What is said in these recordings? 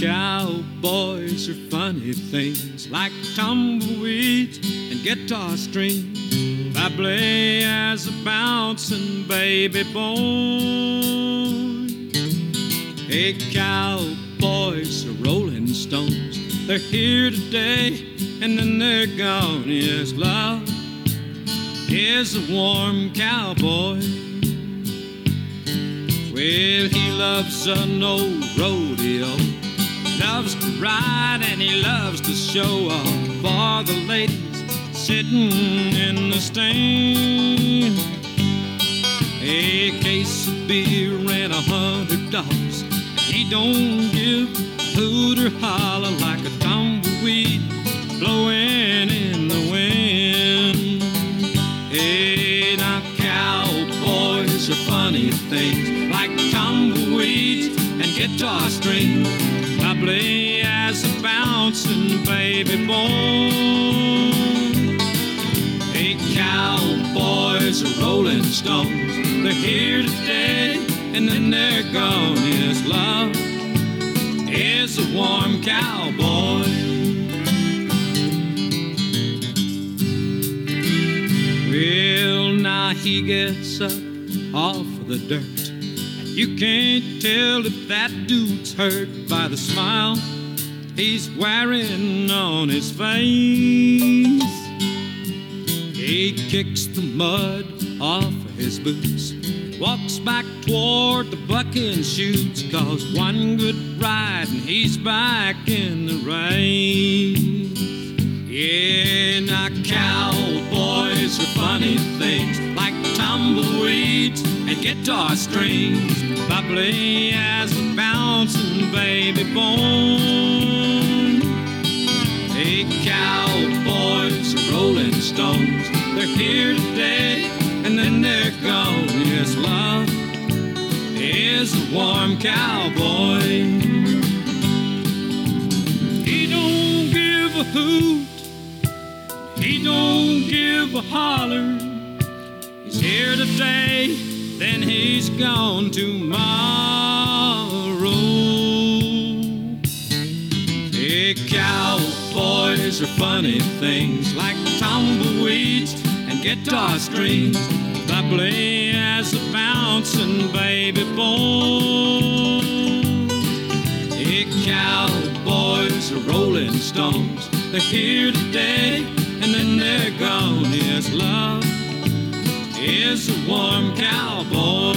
cowboys are funny things like tumbleweeds and guitar strings. I play as a bouncing baby boy. Hey, cowboys are rolling stones. They're here today and then they're gone. Yes, love is a warm cowboy. Well, he loves an old rodeo, loves to ride, and he loves to show off for the ladies sitting in the stand. A case of beer and a hundred dollars. He don't give a hoot or holler like a tumbleweed blowing in the wind. Hey, now cowboys are funny things like tumbleweeds and guitar strings. I as a bouncing baby boy. Hey, cowboys are rolling stones. They're here today and then they're gone. Yes, love is a warm cowboy. Well, now he gets up off of the dirt. And you can't tell if that dude's hurt by the smile he's wearing on his face. He kicks the mud off of his boots, walks back toward the bucking shoots, cause one good ride and he's back in the race. Yeah, now cowboys are funny things like tumbleweeds and guitar strings. Play as a bouncing baby boy. Hey, cowboys rolling stones. They're here today and then they're gone. Yes, love is a warm cowboy. He don't give a hoot. He don't give a holler. He's here today, then he's gone tomorrow. Hey, cowboys are funny things like tumbleweeds and guitar strings. Play as a bouncing baby boy. Hey, cowboys are rolling stones. They're here today and then they're gone. Yes, love is a warm cowboy.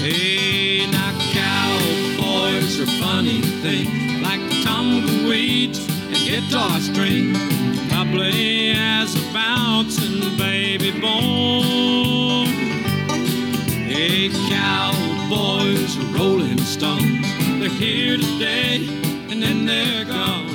Hey, now cowboys are funny things like tumbleweeds and guitar strings. I play as a bouncing baby boy. Hey, cowboys are rolling stones. They're here today and then they're gone.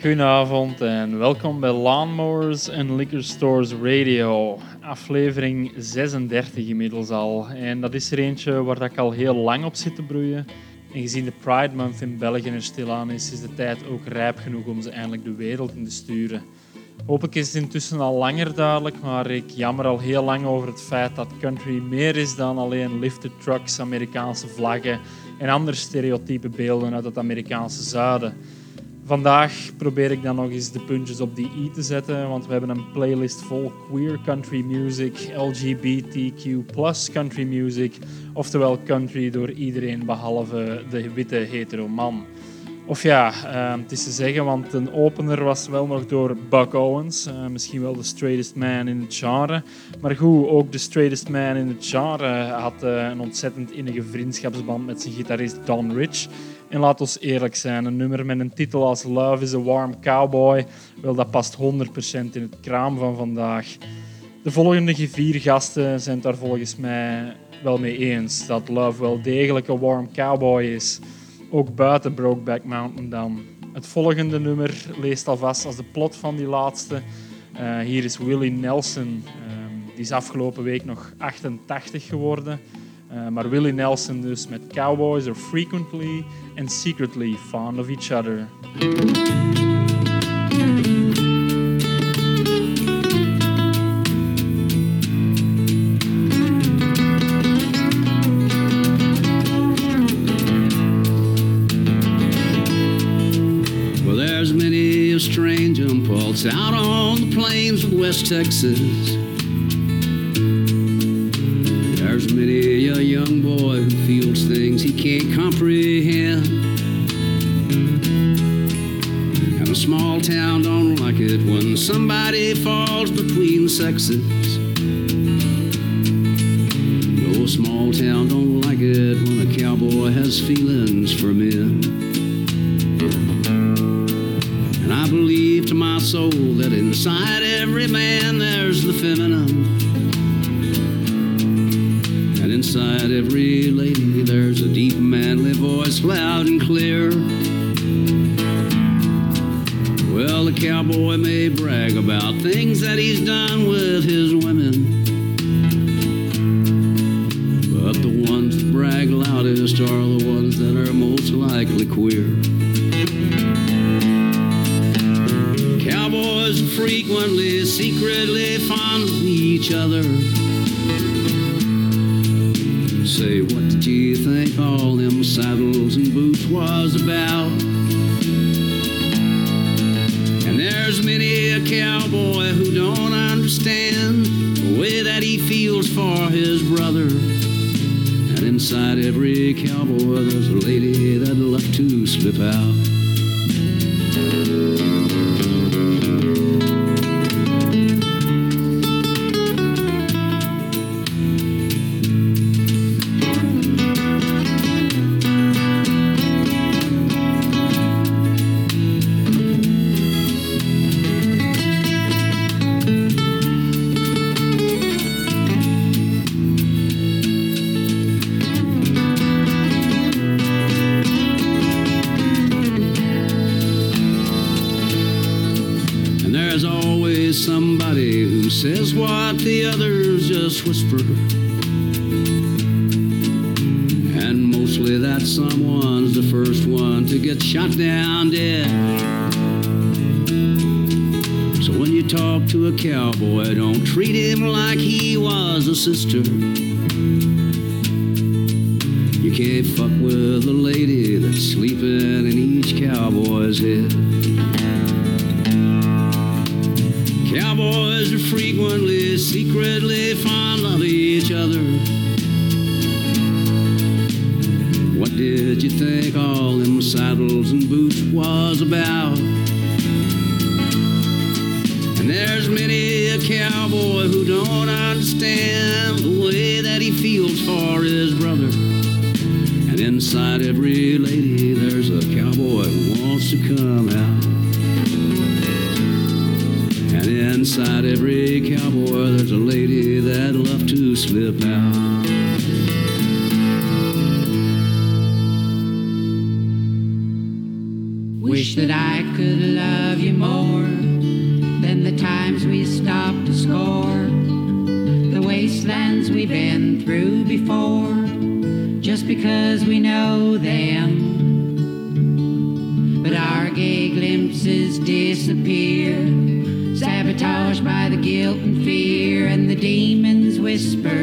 Goedenavond en welkom bij Lawnmowers and Liquor Stores Radio. Aflevering 36 inmiddels al. En dat is er eentje waar ik al heel lang op zit te broeien. En gezien de Pride Month in België er stilaan is, is de tijd ook rijp genoeg om ze eindelijk de wereld in te sturen. Hopelijk is het intussen al langer duidelijk, maar ik jammer al heel lang over het feit dat country meer is dan alleen lifted trucks, Amerikaanse vlaggen en andere stereotype beelden uit het Amerikaanse zuiden. Vandaag probeer ik dan nog eens de puntjes op die i te zetten, want we hebben een playlist vol queer country music, LGBTQ country music, oftewel country door iedereen behalve de witte hetero man. Of ja, eh, het is te zeggen, want een opener was wel nog door Buck Owens, eh, misschien wel de straightest man in het genre. Maar goed, ook de straightest man in het genre had eh, een ontzettend innige vriendschapsband met zijn gitarist Don Rich. En laat ons eerlijk zijn, een nummer met een titel als Love is a Warm Cowboy, wel, dat past 100% in het kraam van vandaag. De volgende vier gasten zijn het daar volgens mij wel mee eens dat Love wel degelijk een warm cowboy is. Ook buiten Brokeback Mountain dan. Het volgende nummer leest alvast als de plot van die laatste. Eh, hier is Willie Nelson. Ehm, die is afgelopen week nog 88 geworden. Uh, Willie Nelson dus met cowboys are frequently and secretly fond of each other. Well, there's many a strange impulse out on the plains of West Texas Gibson. every cowboy there's a lady that'd love to slip out. love to slip out. Wish that I could love you more than the times we stopped to score, the wastelands we've been through before, just because we know them. But our gay glimpses disappear, sabotaged by the guilt and fear whisper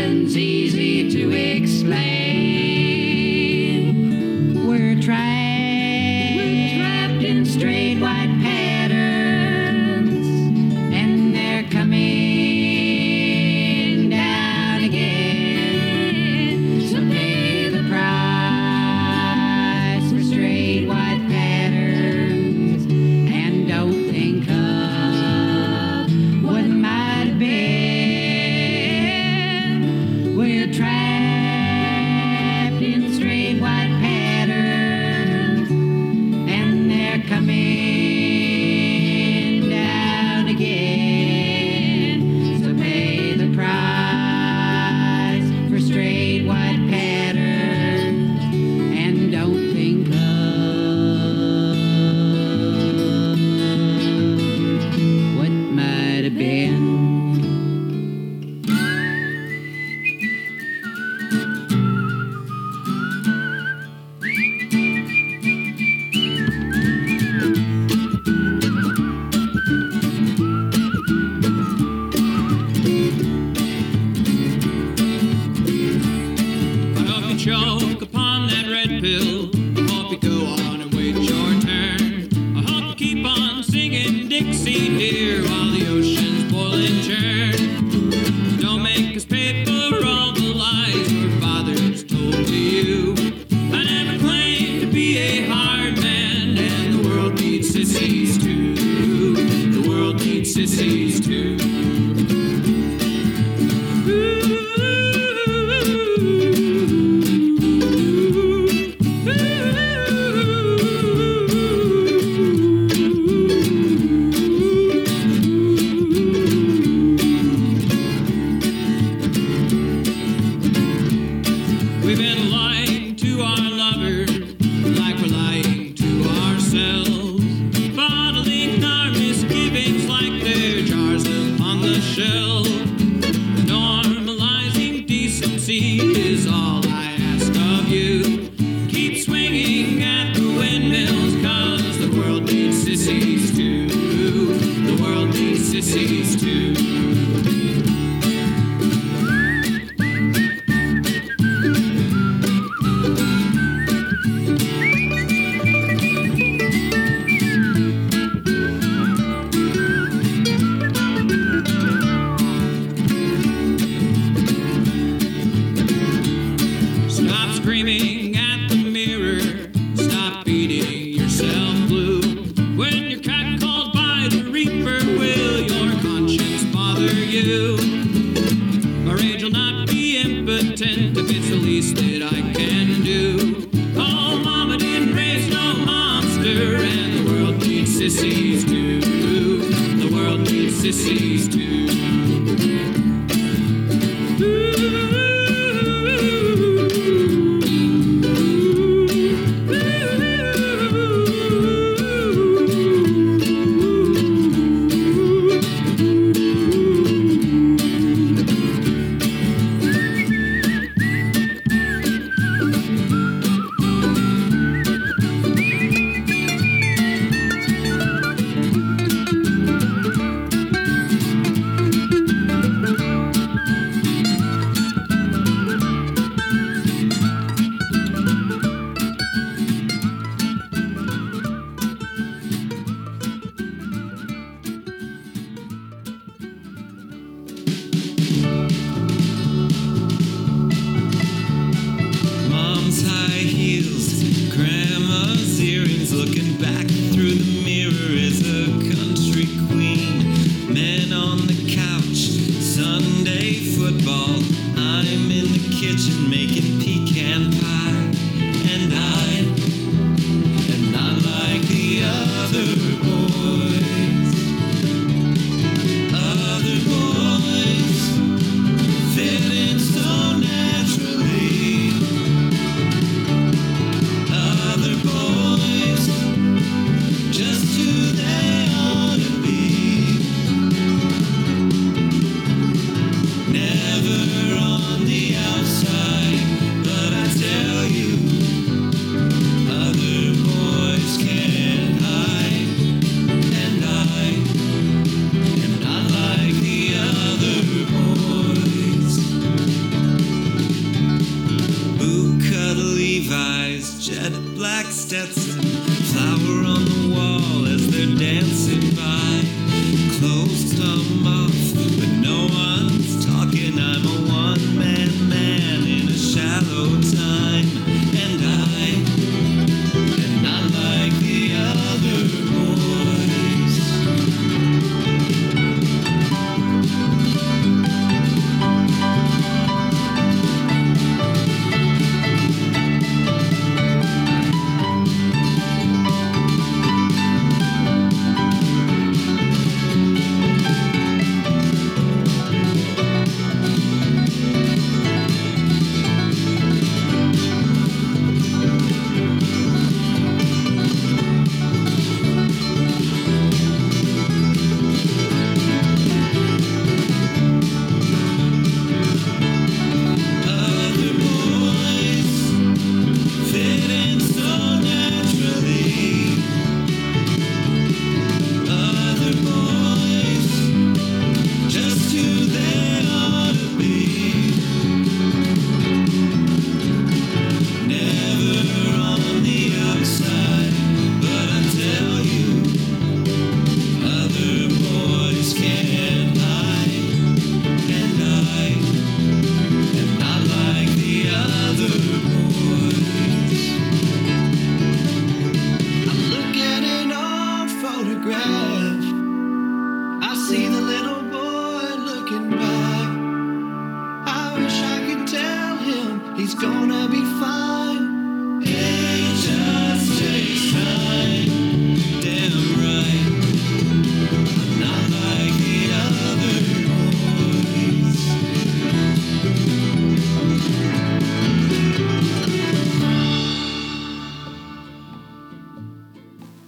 And easy. The world needs sissies too. black steps.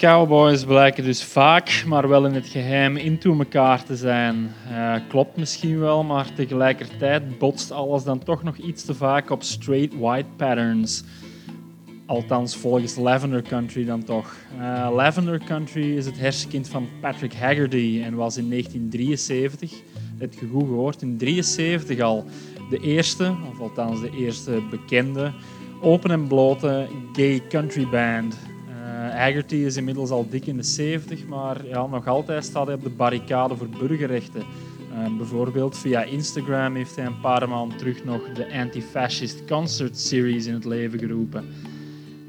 Cowboys blijken dus vaak, maar wel in het geheim, into elkaar te zijn. Uh, klopt misschien wel, maar tegelijkertijd botst alles dan toch nog iets te vaak op straight white patterns. Althans, volgens Lavender Country dan toch. Uh, Lavender Country is het hersenkind van Patrick Haggerty en was in 1973, het goed gehoord, in 1973 al de eerste, of althans de eerste bekende, open en blote gay country band. Haggerty is inmiddels al dik in de 70, maar ja, nog altijd staat hij op de barricade voor burgerrechten. Uh, bijvoorbeeld via Instagram heeft hij een paar maanden terug nog de Anti-Fascist Concert Series in het leven geroepen.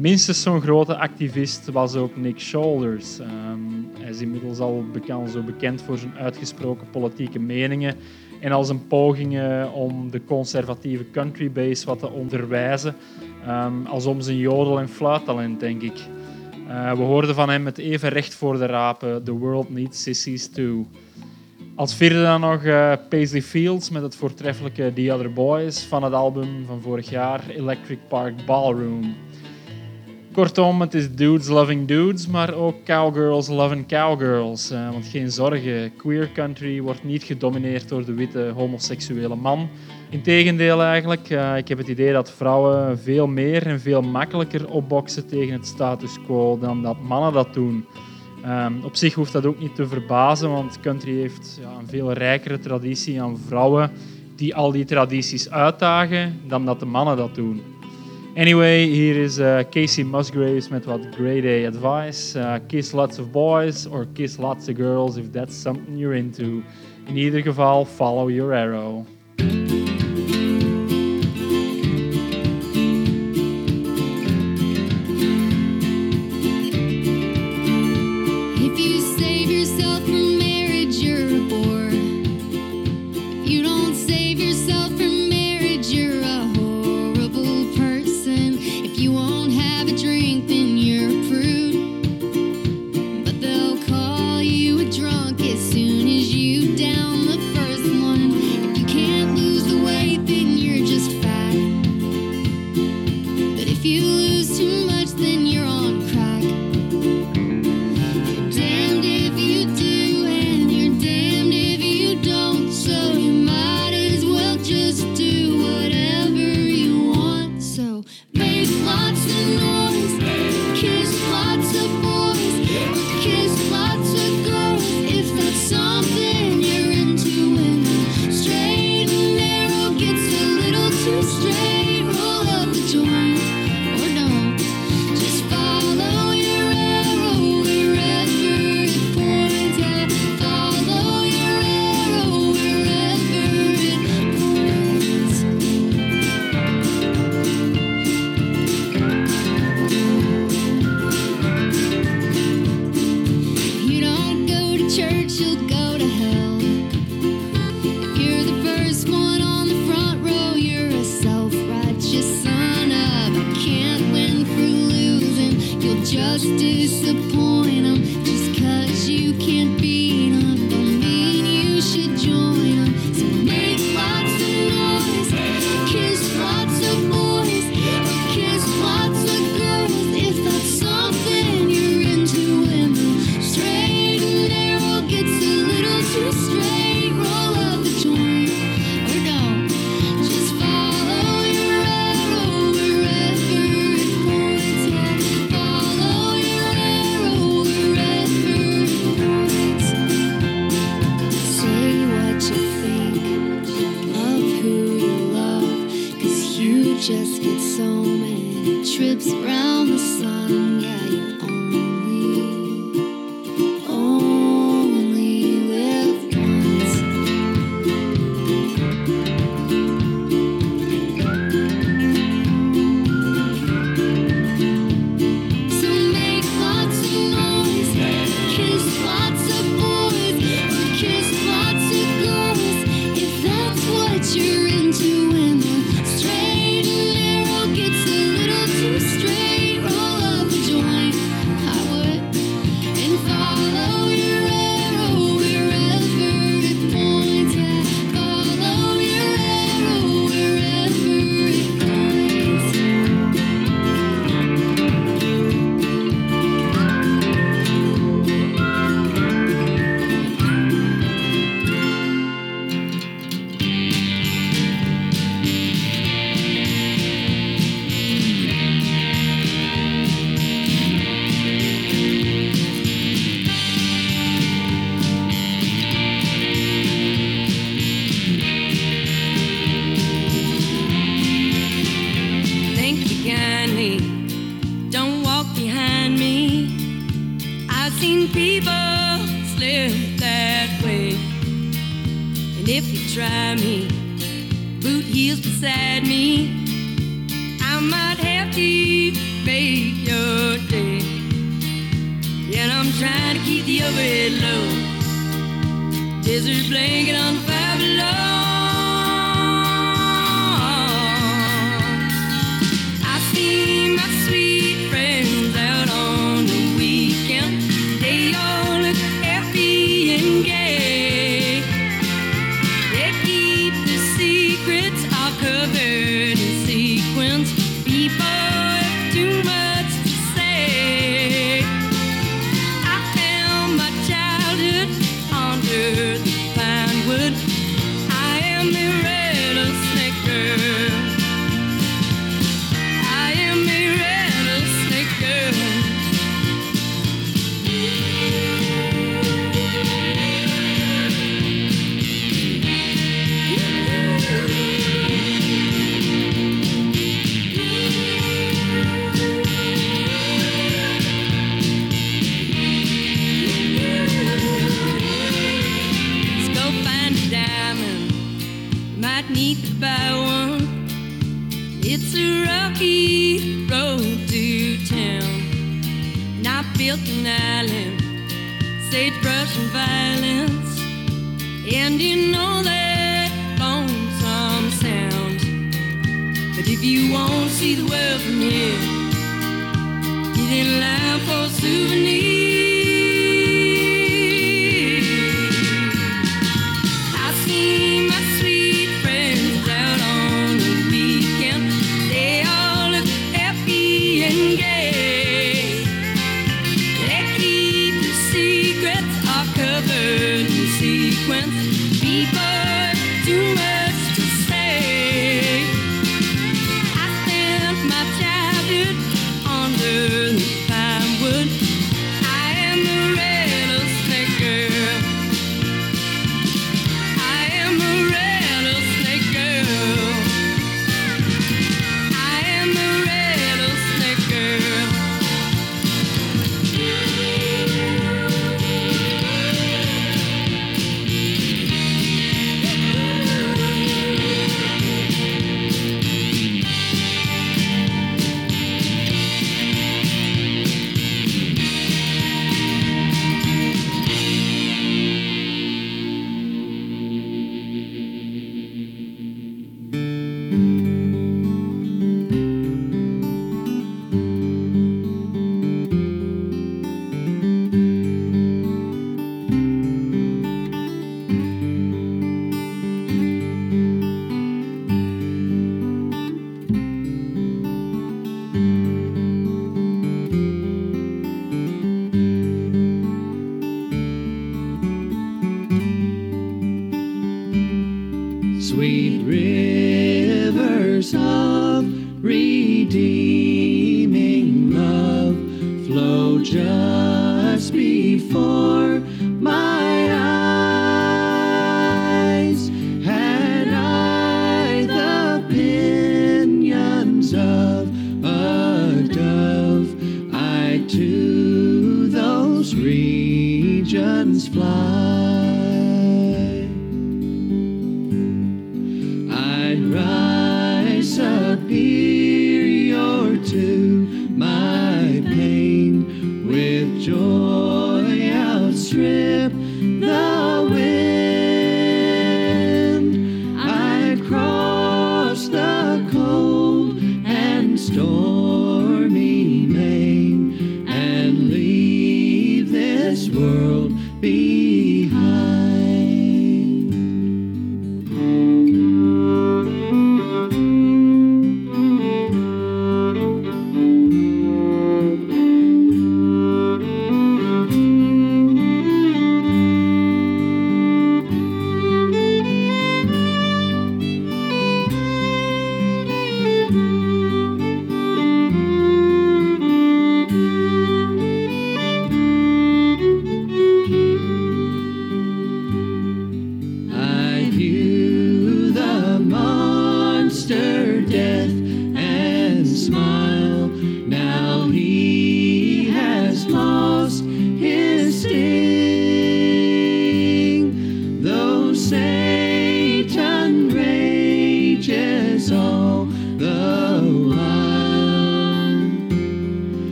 Minstens zo'n grote activist was ook Nick Shoulders. Um, hij is inmiddels al bekend, zo bekend voor zijn uitgesproken politieke meningen en als een poging om de conservatieve countrybase wat te onderwijzen, um, als om zijn jodel- en fluittalent, denk ik. Uh, we hoorden van hem met even recht voor de rapen, The World Needs Sissies Too. Als vierde dan nog uh, Paisley Fields met het voortreffelijke The Other Boys van het album van vorig jaar, Electric Park Ballroom. Kortom, het is dudes loving dudes, maar ook cowgirls loving cowgirls. Uh, want geen zorgen, queer country wordt niet gedomineerd door de witte homoseksuele man. Integendeel eigenlijk, uh, ik heb het idee dat vrouwen veel meer en veel makkelijker opboksen tegen het status quo dan dat mannen dat doen. Um, op zich hoeft dat ook niet te verbazen, want country heeft ja, een veel rijkere traditie aan vrouwen die al die tradities uitdagen dan dat de mannen dat doen. Anyway, hier is uh, Casey Musgraves met wat grade A advice. Uh, kiss lots of boys or kiss lots of girls if that's something you're into. In ieder geval, follow your arrow.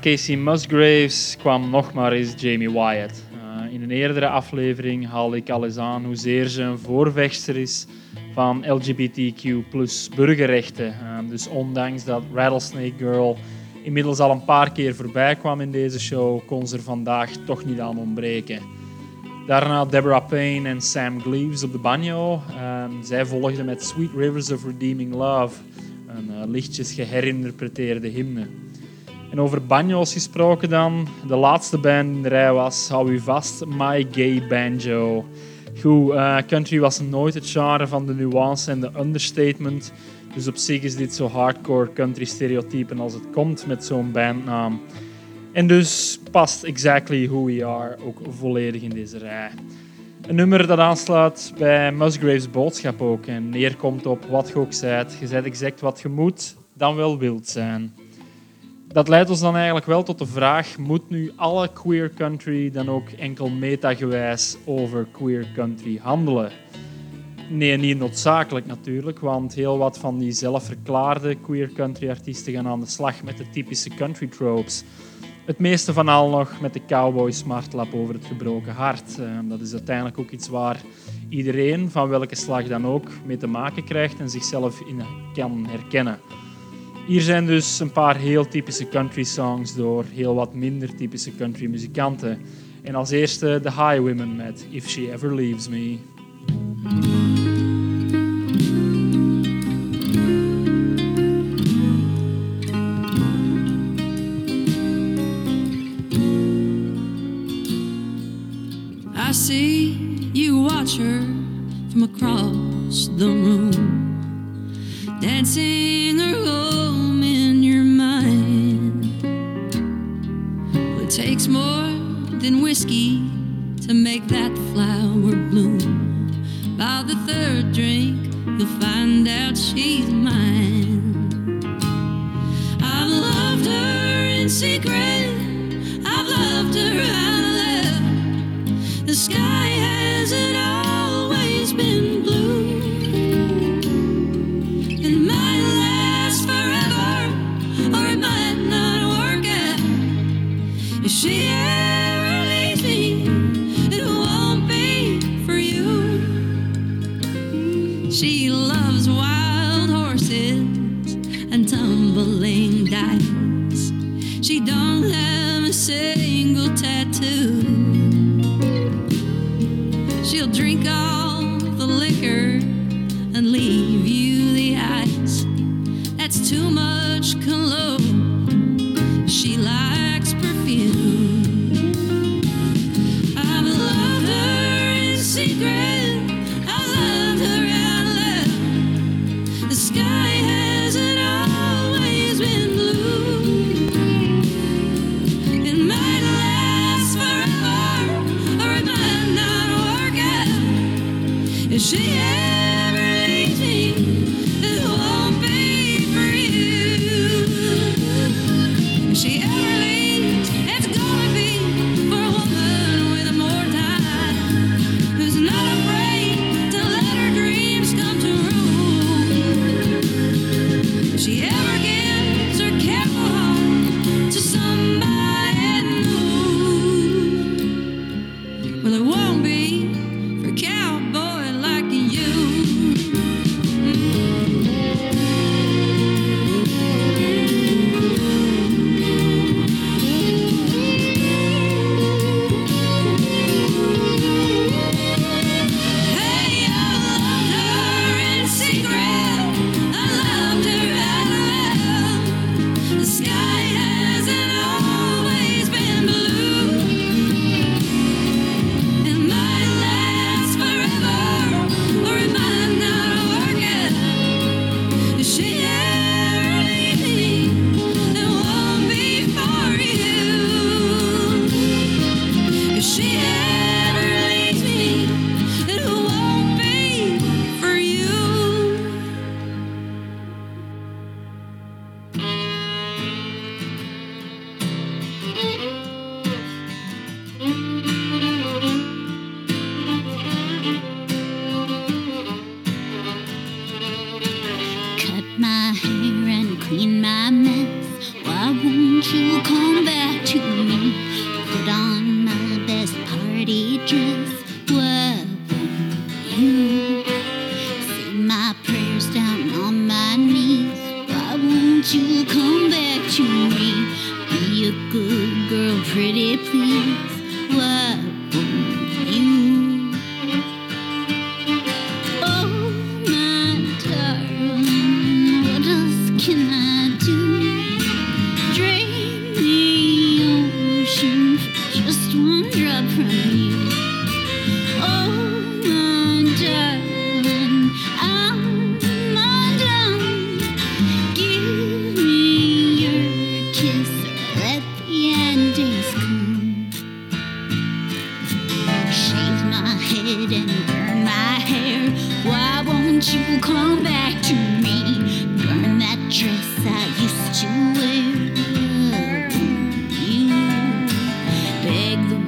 Casey Musgraves kwam nog maar eens Jamie Wyatt. Uh, in een eerdere aflevering haalde ik al eens aan hoezeer ze een voorvechter is van LGBTQ burgerrechten. Uh, dus ondanks dat Rattlesnake Girl inmiddels al een paar keer voorbij kwam in deze show, kon ze er vandaag toch niet aan ontbreken. Daarna Deborah Payne en Sam Gleaves op de banjo. Um, zij volgden met Sweet Rivers of Redeeming Love, een lichtjes geherinterpreteerde hymne. En over banjo's gesproken dan. De laatste band in de rij was, hou u vast, My Gay Banjo. Goed, uh, country was nooit het genre van de nuance en de understatement. Dus op zich is dit zo hardcore country stereotypen als het komt met zo'n bandnaam. En dus past Exactly Who We Are ook volledig in deze rij. Een nummer dat aansluit bij Musgraves boodschap ook en neerkomt op wat je ook zijt. Je zet exact wat je moet, dan wel wilt zijn. Dat leidt ons dan eigenlijk wel tot de vraag, moet nu alle queer country dan ook enkel metagewijs over queer country handelen? Nee, niet noodzakelijk natuurlijk, want heel wat van die zelfverklaarde queer country artiesten gaan aan de slag met de typische country tropes. Het meeste van al nog met de cowboy smartlap over het gebroken hart. Uh, dat is uiteindelijk ook iets waar iedereen, van welke slag dan ook, mee te maken krijgt en zichzelf in kan herkennen. Hier zijn dus een paar heel typische country songs door heel wat minder typische country muzikanten. En als eerste The Highwaymen met If She Ever Leaves Me. I see you watch her from across the room, dancing It takes more than whiskey to make that flower bloom. By the third drink, you'll find out she's mine. I've loved her in secret. I've loved her out love. The sky hasn't always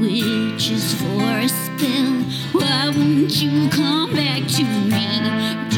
witches for a spell. Why won't you come back to me?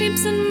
Simpson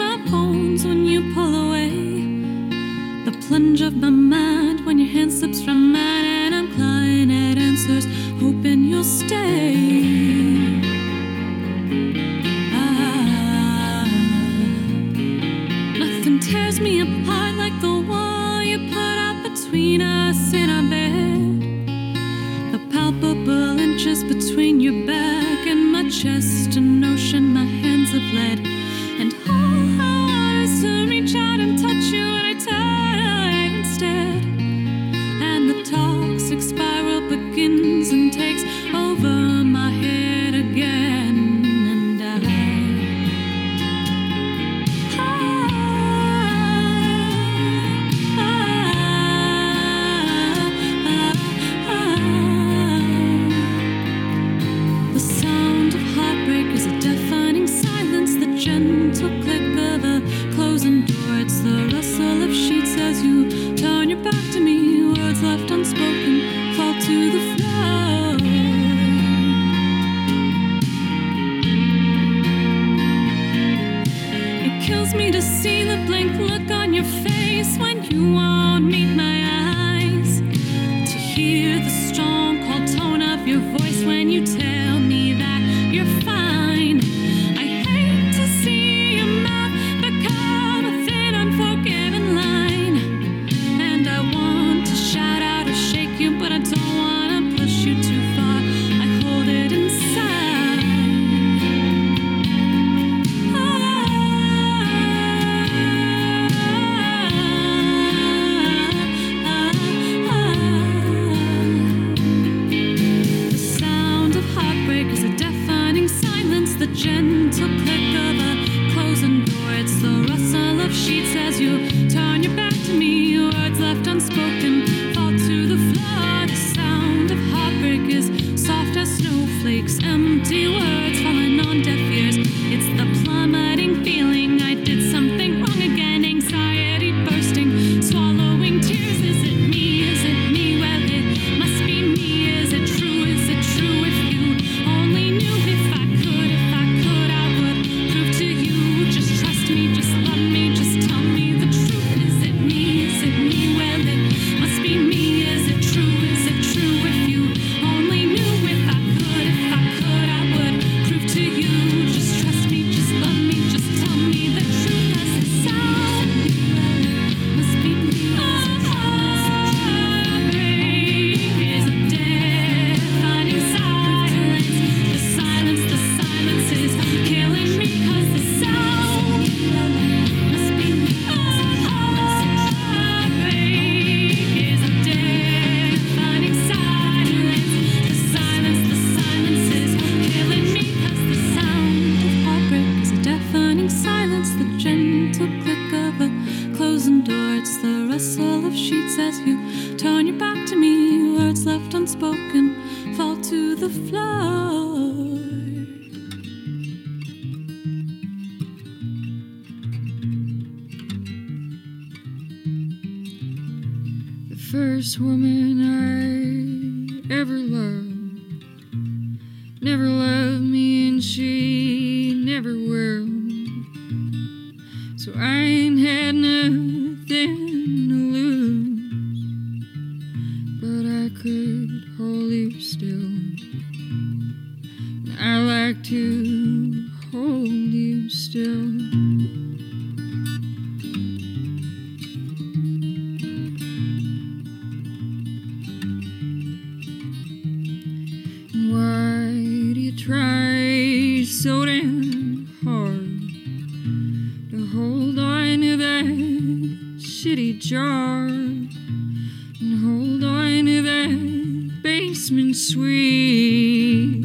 jasmine sweet.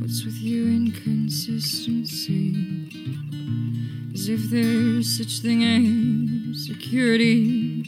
What's with you inconsistency? As if there's such thing as security.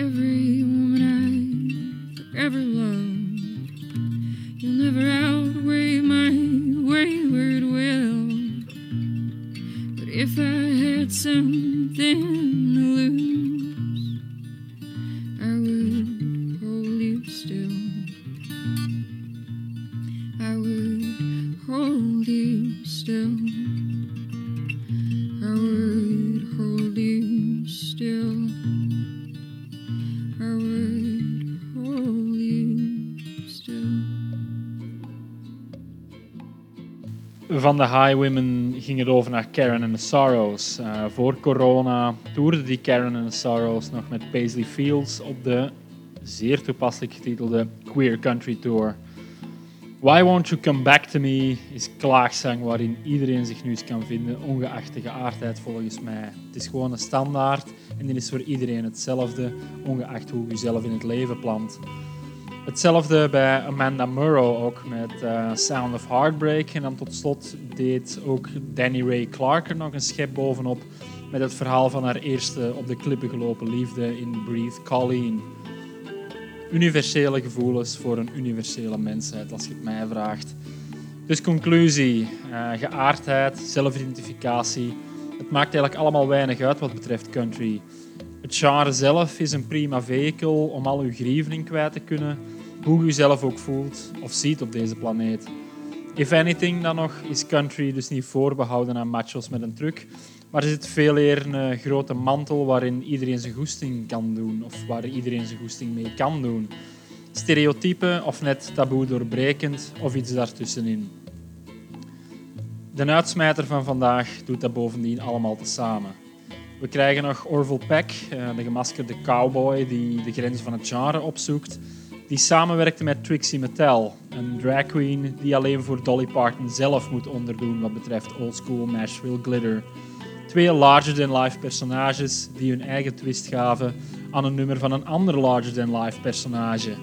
Every Van de Highwomen ging het over naar Karen and the Sorrows. Eh, voor corona toerde die Karen and the Sorrows nog met Paisley Fields op de zeer toepasselijk getitelde Queer Country Tour. Why Won't You Come Back To Me is klaagzang waarin iedereen zich nu eens kan vinden, ongeacht de geaardheid volgens mij. Het is gewoon een standaard en die is voor iedereen hetzelfde, ongeacht hoe je zelf in het leven plant. Hetzelfde bij Amanda Murrow ook met eh, Sound of Heartbreak. En dan tot slot deed ook Danny Ray Clark er nog een schep bovenop met het verhaal van haar eerste op de klippen gelopen liefde in Breathe Colleen. Universele gevoelens voor een universele mensheid, als je het mij vraagt. Dus conclusie, eh, geaardheid, zelfidentificatie. Het maakt eigenlijk allemaal weinig uit wat betreft country. Het genre zelf is een prima vehikel om al uw grieven in kwijt te kunnen, hoe u zelf ook voelt of ziet op deze planeet. If anything dan nog, is country dus niet voorbehouden aan machos met een truck, maar is het veel eer een grote mantel waarin iedereen zijn goesting kan doen, of waar iedereen zijn goesting mee kan doen. Stereotypen of net taboe doorbrekend, of iets daartussenin. De uitsmijter van vandaag doet dat bovendien allemaal tezamen. We krijgen nog Orville Peck, eh, de gemaskerde cowboy die de grenzen van het genre opzoekt, die samenwerkte met Trixie Mattel, een drag queen die alleen voor Dolly Parton zelf moet onderdoen wat betreft old school Nashville glitter. Twee larger-than-life personages die hun eigen twist gaven aan een nummer van een ander larger-than-life personage.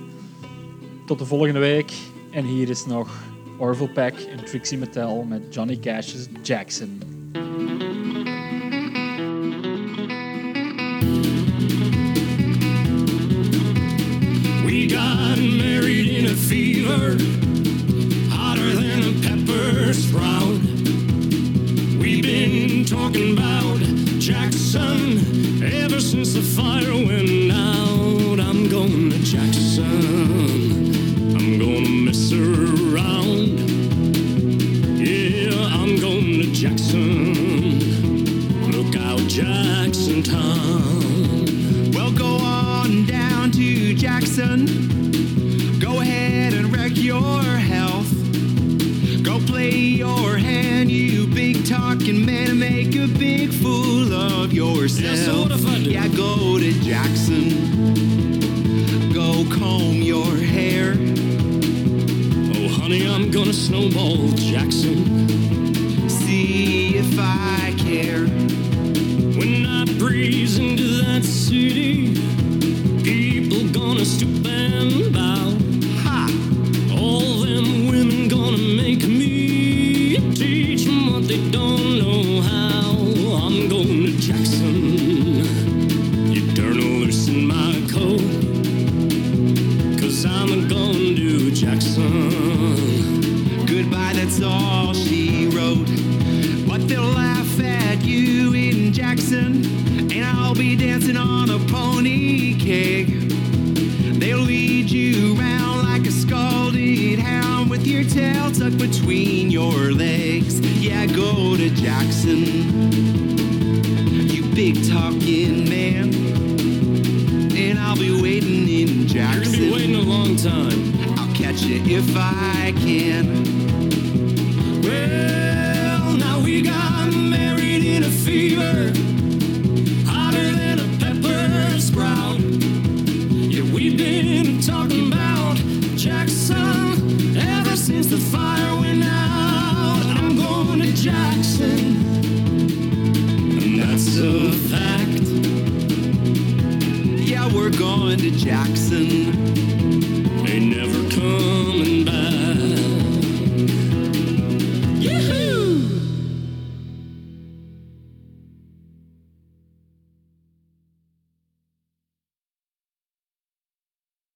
Tot de volgende week en hier is nog Orville Peck en Trixie Mattel met Johnny Cash's Jackson. I'm gonna snowball Jackson. See if I care. When I breeze into that city.